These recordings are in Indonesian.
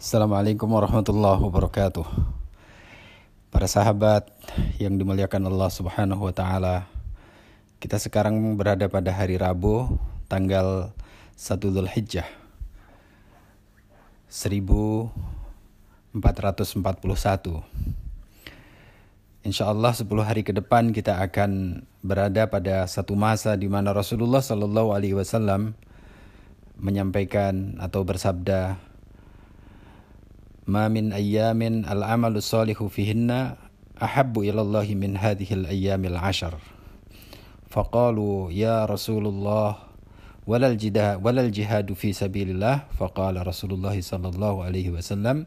Assalamualaikum warahmatullahi wabarakatuh. Para sahabat yang dimuliakan Allah Subhanahu wa taala. Kita sekarang berada pada hari Rabu tanggal 1 Zulhijjah 1441. Insya Allah 10 hari ke depan kita akan berada pada satu masa di mana Rasulullah Sallallahu Alaihi Wasallam menyampaikan atau bersabda ما من أيام العمل الصالح فيهن أحب إلى الله من هذه الأيام العشر فقالوا يا رسول الله ولا الجهاد ولا الجهاد في سبيل الله فقال رسول الله صلى الله عليه وسلم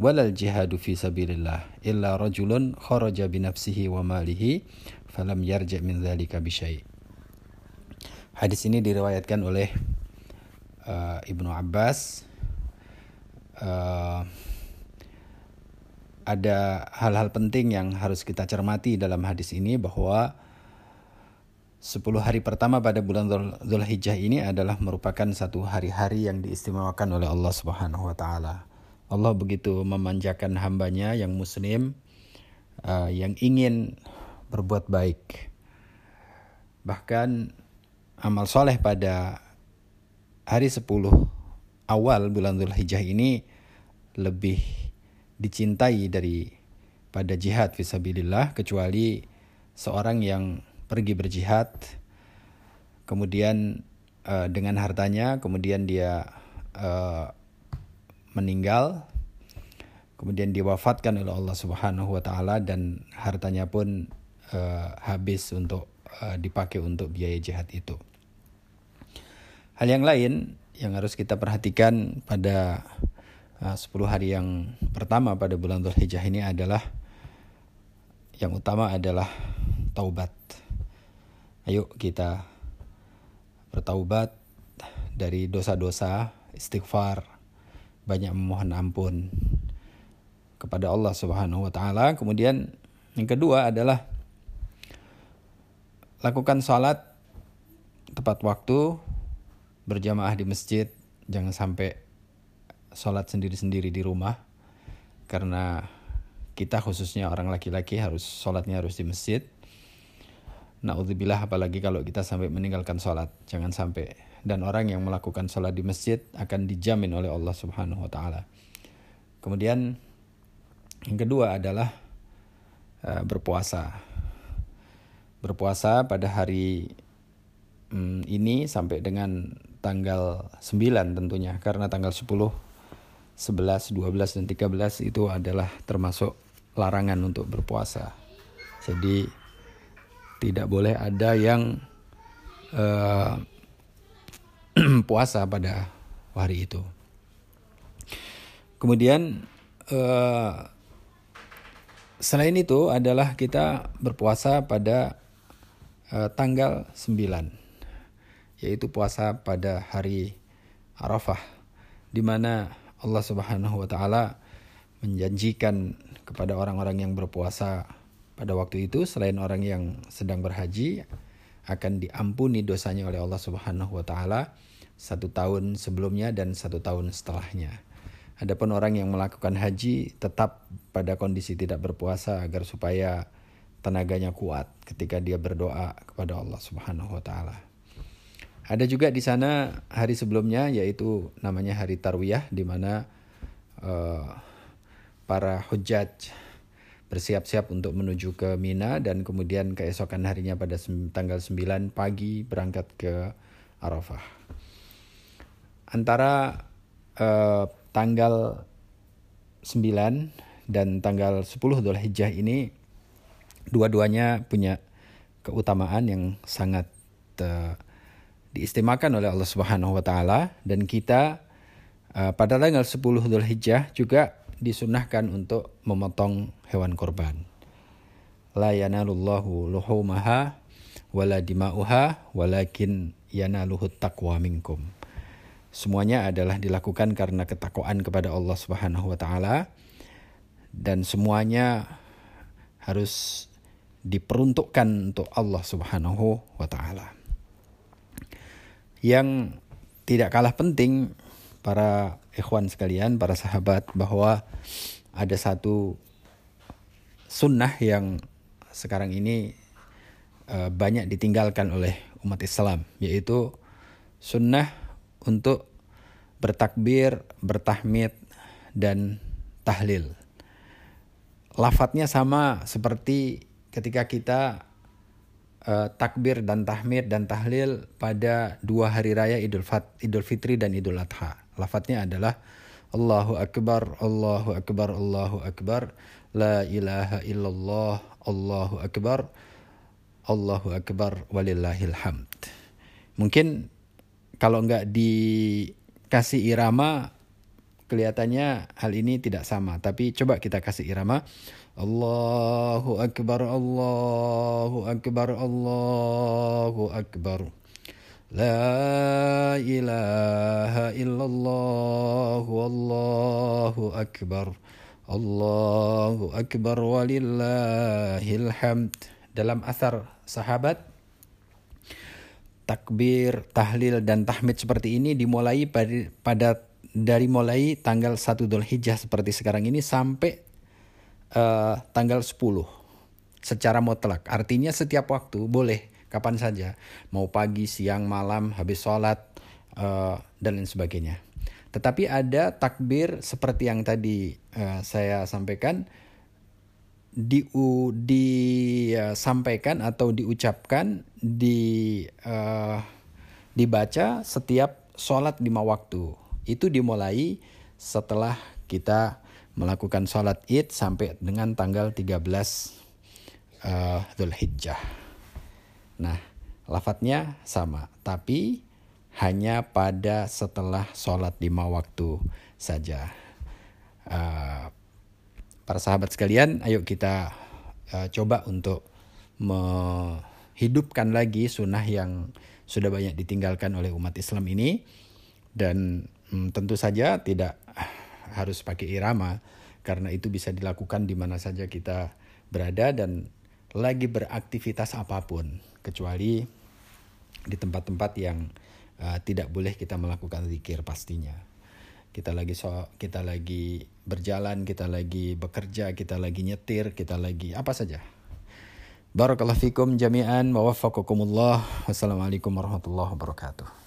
ولا الجهاد في سبيل الله إلا رجل خرج بنفسه وماله فلم يرجع من ذلك بشيء Hadis ini diriwayatkan oleh uh, Ibnu Abbas uh, ada hal-hal penting yang harus kita cermati dalam hadis ini bahwa 10 hari pertama pada bulan Zulhijjah ini adalah merupakan satu hari-hari yang diistimewakan oleh Allah Subhanahu wa taala. Allah begitu memanjakan hambanya yang muslim uh, yang ingin berbuat baik. Bahkan amal soleh pada hari 10 awal bulan Zulhijjah ini lebih dicintai dari pada jihad visabilillah kecuali seorang yang pergi berjihad kemudian uh, dengan hartanya kemudian dia uh, meninggal kemudian diwafatkan oleh Allah Subhanahu wa taala dan hartanya pun uh, habis untuk uh, dipakai untuk biaya jihad itu. Hal yang lain yang harus kita perhatikan pada uh, 10 hari yang pertama pada bulan Dzulhijjah ini adalah yang utama adalah taubat. Ayo kita bertaubat dari dosa-dosa, istighfar, banyak memohon ampun kepada Allah Subhanahu wa taala. Kemudian yang kedua adalah lakukan salat tepat waktu berjamaah di masjid, jangan sampai sholat sendiri-sendiri di rumah. Karena kita khususnya orang laki-laki harus sholatnya harus di masjid. Na'udzubillah apalagi kalau kita sampai meninggalkan sholat. Jangan sampai. Dan orang yang melakukan sholat di masjid akan dijamin oleh Allah subhanahu wa ta'ala. Kemudian yang kedua adalah uh, berpuasa. Berpuasa pada hari um, ini sampai dengan tanggal 9 tentunya karena tanggal 10, 11, 12 dan 13 itu adalah termasuk larangan untuk berpuasa. Jadi tidak boleh ada yang uh, puasa pada hari itu. Kemudian uh, selain itu adalah kita berpuasa pada uh, tanggal 9 yaitu puasa pada hari Arafah di mana Allah Subhanahu wa taala menjanjikan kepada orang-orang yang berpuasa pada waktu itu selain orang yang sedang berhaji akan diampuni dosanya oleh Allah Subhanahu wa taala satu tahun sebelumnya dan satu tahun setelahnya. Adapun orang yang melakukan haji tetap pada kondisi tidak berpuasa agar supaya tenaganya kuat ketika dia berdoa kepada Allah Subhanahu wa taala. Ada juga di sana hari sebelumnya yaitu namanya hari Tarwiyah di mana uh, para hujaj bersiap-siap untuk menuju ke Mina dan kemudian keesokan harinya pada tanggal 9 pagi berangkat ke Arafah. Antara uh, tanggal 9 dan tanggal 10 Dhul Hijjah ini dua-duanya punya keutamaan yang sangat uh, diistimewakan oleh Allah Subhanahu wa taala dan kita uh, pada tanggal 10 Dzulhijjah juga disunahkan untuk memotong hewan korban. La yanalullahu luhumaha wala dima'uha walakin yanaluhu taqwa minkum. Semuanya adalah dilakukan karena ketakwaan kepada Allah Subhanahu wa taala dan semuanya harus diperuntukkan untuk Allah Subhanahu wa taala. Yang tidak kalah penting para ikhwan sekalian, para sahabat bahwa ada satu sunnah yang sekarang ini uh, banyak ditinggalkan oleh umat Islam, yaitu sunnah untuk bertakbir, bertahmid, dan tahlil. Lafadznya sama seperti ketika kita uh, takbir dan tahmid dan tahlil pada dua hari raya Idul, Fat, Idul Fitri dan Idul Adha. Lafadznya adalah Allahu Akbar, Allahu Akbar, Allahu Akbar, La ilaha illallah, Allahu Akbar, Allahu Akbar, walillahil hamd. Mungkin kalau nggak dikasih irama, kelihatannya hal ini tidak sama. Tapi coba kita kasih irama. Allahu Akbar, Allahu Akbar, Allahu Akbar. La ilaha illallah, Wallahu Akbar. Allahu Akbar walillahil hamd. Dalam asar sahabat, takbir, tahlil, dan tahmid seperti ini dimulai pada, pada dari mulai tanggal 1 Dhul Hijjah seperti sekarang ini sampai uh, tanggal 10 secara mutlak. Artinya setiap waktu boleh kapan saja, mau pagi, siang, malam, habis sholat uh, dan lain sebagainya. Tetapi ada takbir seperti yang tadi uh, saya sampaikan di disampaikan atau diucapkan di uh, dibaca setiap sholat lima waktu. Itu dimulai setelah kita melakukan sholat id sampai dengan tanggal 13 uh, Dhul Hijjah. Nah, lafadznya sama, tapi hanya pada setelah sholat lima waktu saja. Uh, para sahabat sekalian, ayo kita uh, coba untuk menghidupkan lagi sunnah yang sudah banyak ditinggalkan oleh umat Islam ini dan um, tentu saja tidak harus pakai irama karena itu bisa dilakukan di mana saja kita berada dan lagi beraktivitas apa pun kecuali di tempat-tempat yang uh, tidak boleh kita melakukan zikir pastinya. Kita lagi so, kita lagi berjalan, kita lagi bekerja, kita lagi nyetir, kita lagi apa saja. Barakallahu fikum jami'an wa waffaqakumullah. Wassalamualaikum warahmatullahi wabarakatuh.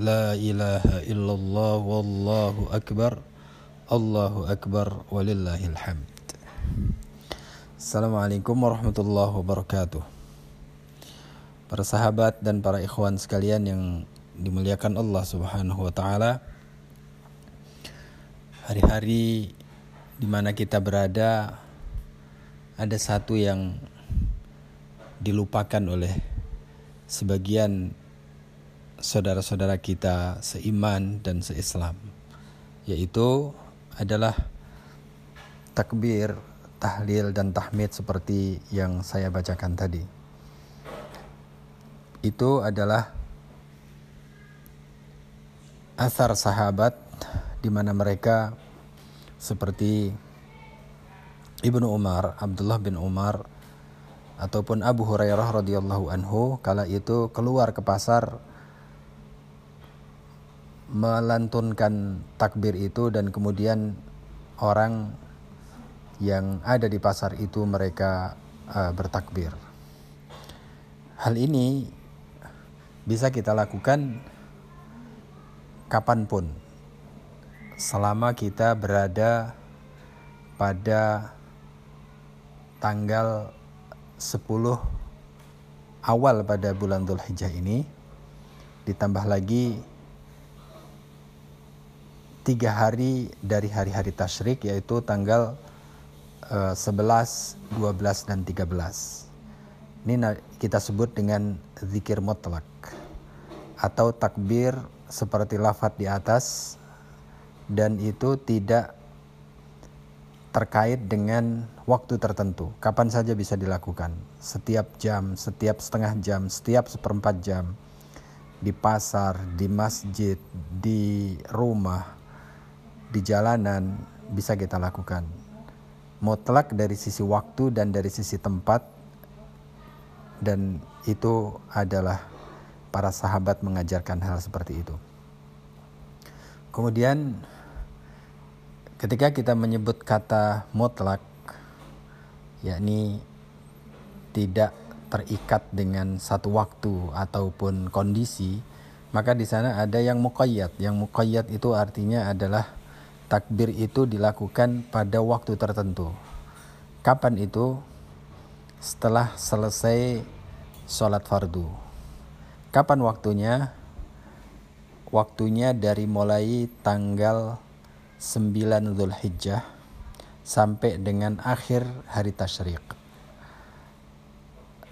لا إله إلا الله والله أكبر الله أكبر ولله الحمد السلام عليكم ورحمة الله وبركاته Para sahabat dan para ikhwan sekalian yang dimuliakan Allah Subhanahu wa taala Hari-hari di mana kita berada ada satu yang dilupakan oleh sebagian saudara-saudara kita seiman dan seislam yaitu adalah takbir, tahlil dan tahmid seperti yang saya bacakan tadi. Itu adalah asar sahabat di mana mereka seperti Ibnu Umar, Abdullah bin Umar ataupun Abu Hurairah radhiyallahu anhu kala itu keluar ke pasar melantunkan takbir itu dan kemudian orang yang ada di pasar itu mereka uh, bertakbir. Hal ini bisa kita lakukan kapan pun selama kita berada pada tanggal 10 awal pada bulan Dhul Hijjah ini ditambah lagi tiga hari dari hari-hari tasyrik yaitu tanggal uh, 11, 12 dan 13. Ini kita sebut dengan zikir mutlak atau takbir seperti lafat di atas dan itu tidak terkait dengan waktu tertentu. Kapan saja bisa dilakukan. Setiap jam, setiap setengah jam, setiap seperempat jam. Di pasar, di masjid, di rumah, di jalanan bisa kita lakukan. Mutlak dari sisi waktu dan dari sisi tempat dan itu adalah para sahabat mengajarkan hal seperti itu. Kemudian ketika kita menyebut kata mutlak yakni tidak terikat dengan satu waktu ataupun kondisi maka di sana ada yang muqayyad yang muqayyad itu artinya adalah takbir itu dilakukan pada waktu tertentu. Kapan itu? Setelah selesai sholat fardu. Kapan waktunya? Waktunya dari mulai tanggal 9 Zulhijjah sampai dengan akhir hari tasyrik.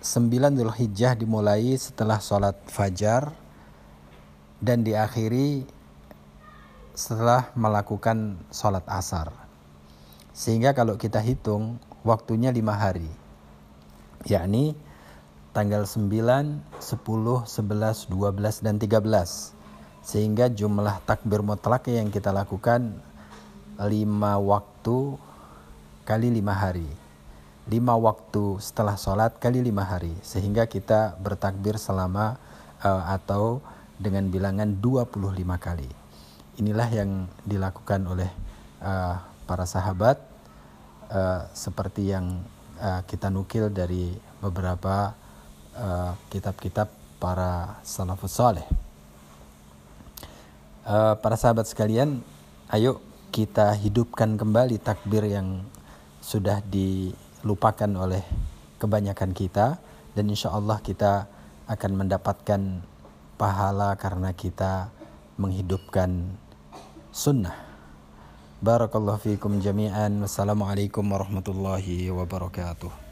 9 Zulhijjah dimulai setelah sholat fajar dan diakhiri setelah melakukan sholat asar. Sehingga kalau kita hitung waktunya lima hari. Yakni tanggal 9, 10, 11, 12, dan 13. Sehingga jumlah takbir mutlak yang kita lakukan lima waktu kali lima hari lima waktu setelah sholat kali lima hari sehingga kita bertakbir selama uh, atau dengan bilangan 25 kali inilah yang dilakukan oleh uh, para sahabat uh, seperti yang uh, kita nukil dari beberapa kitab-kitab uh, para salafus saleh. Uh, para sahabat sekalian ayo kita hidupkan kembali takbir yang sudah dilupakan oleh kebanyakan kita dan insya Allah kita akan mendapatkan pahala karena kita menghidupkan sunnah. Barakallahu fiikum jami'an. Wassalamualaikum warahmatullahi wabarakatuh.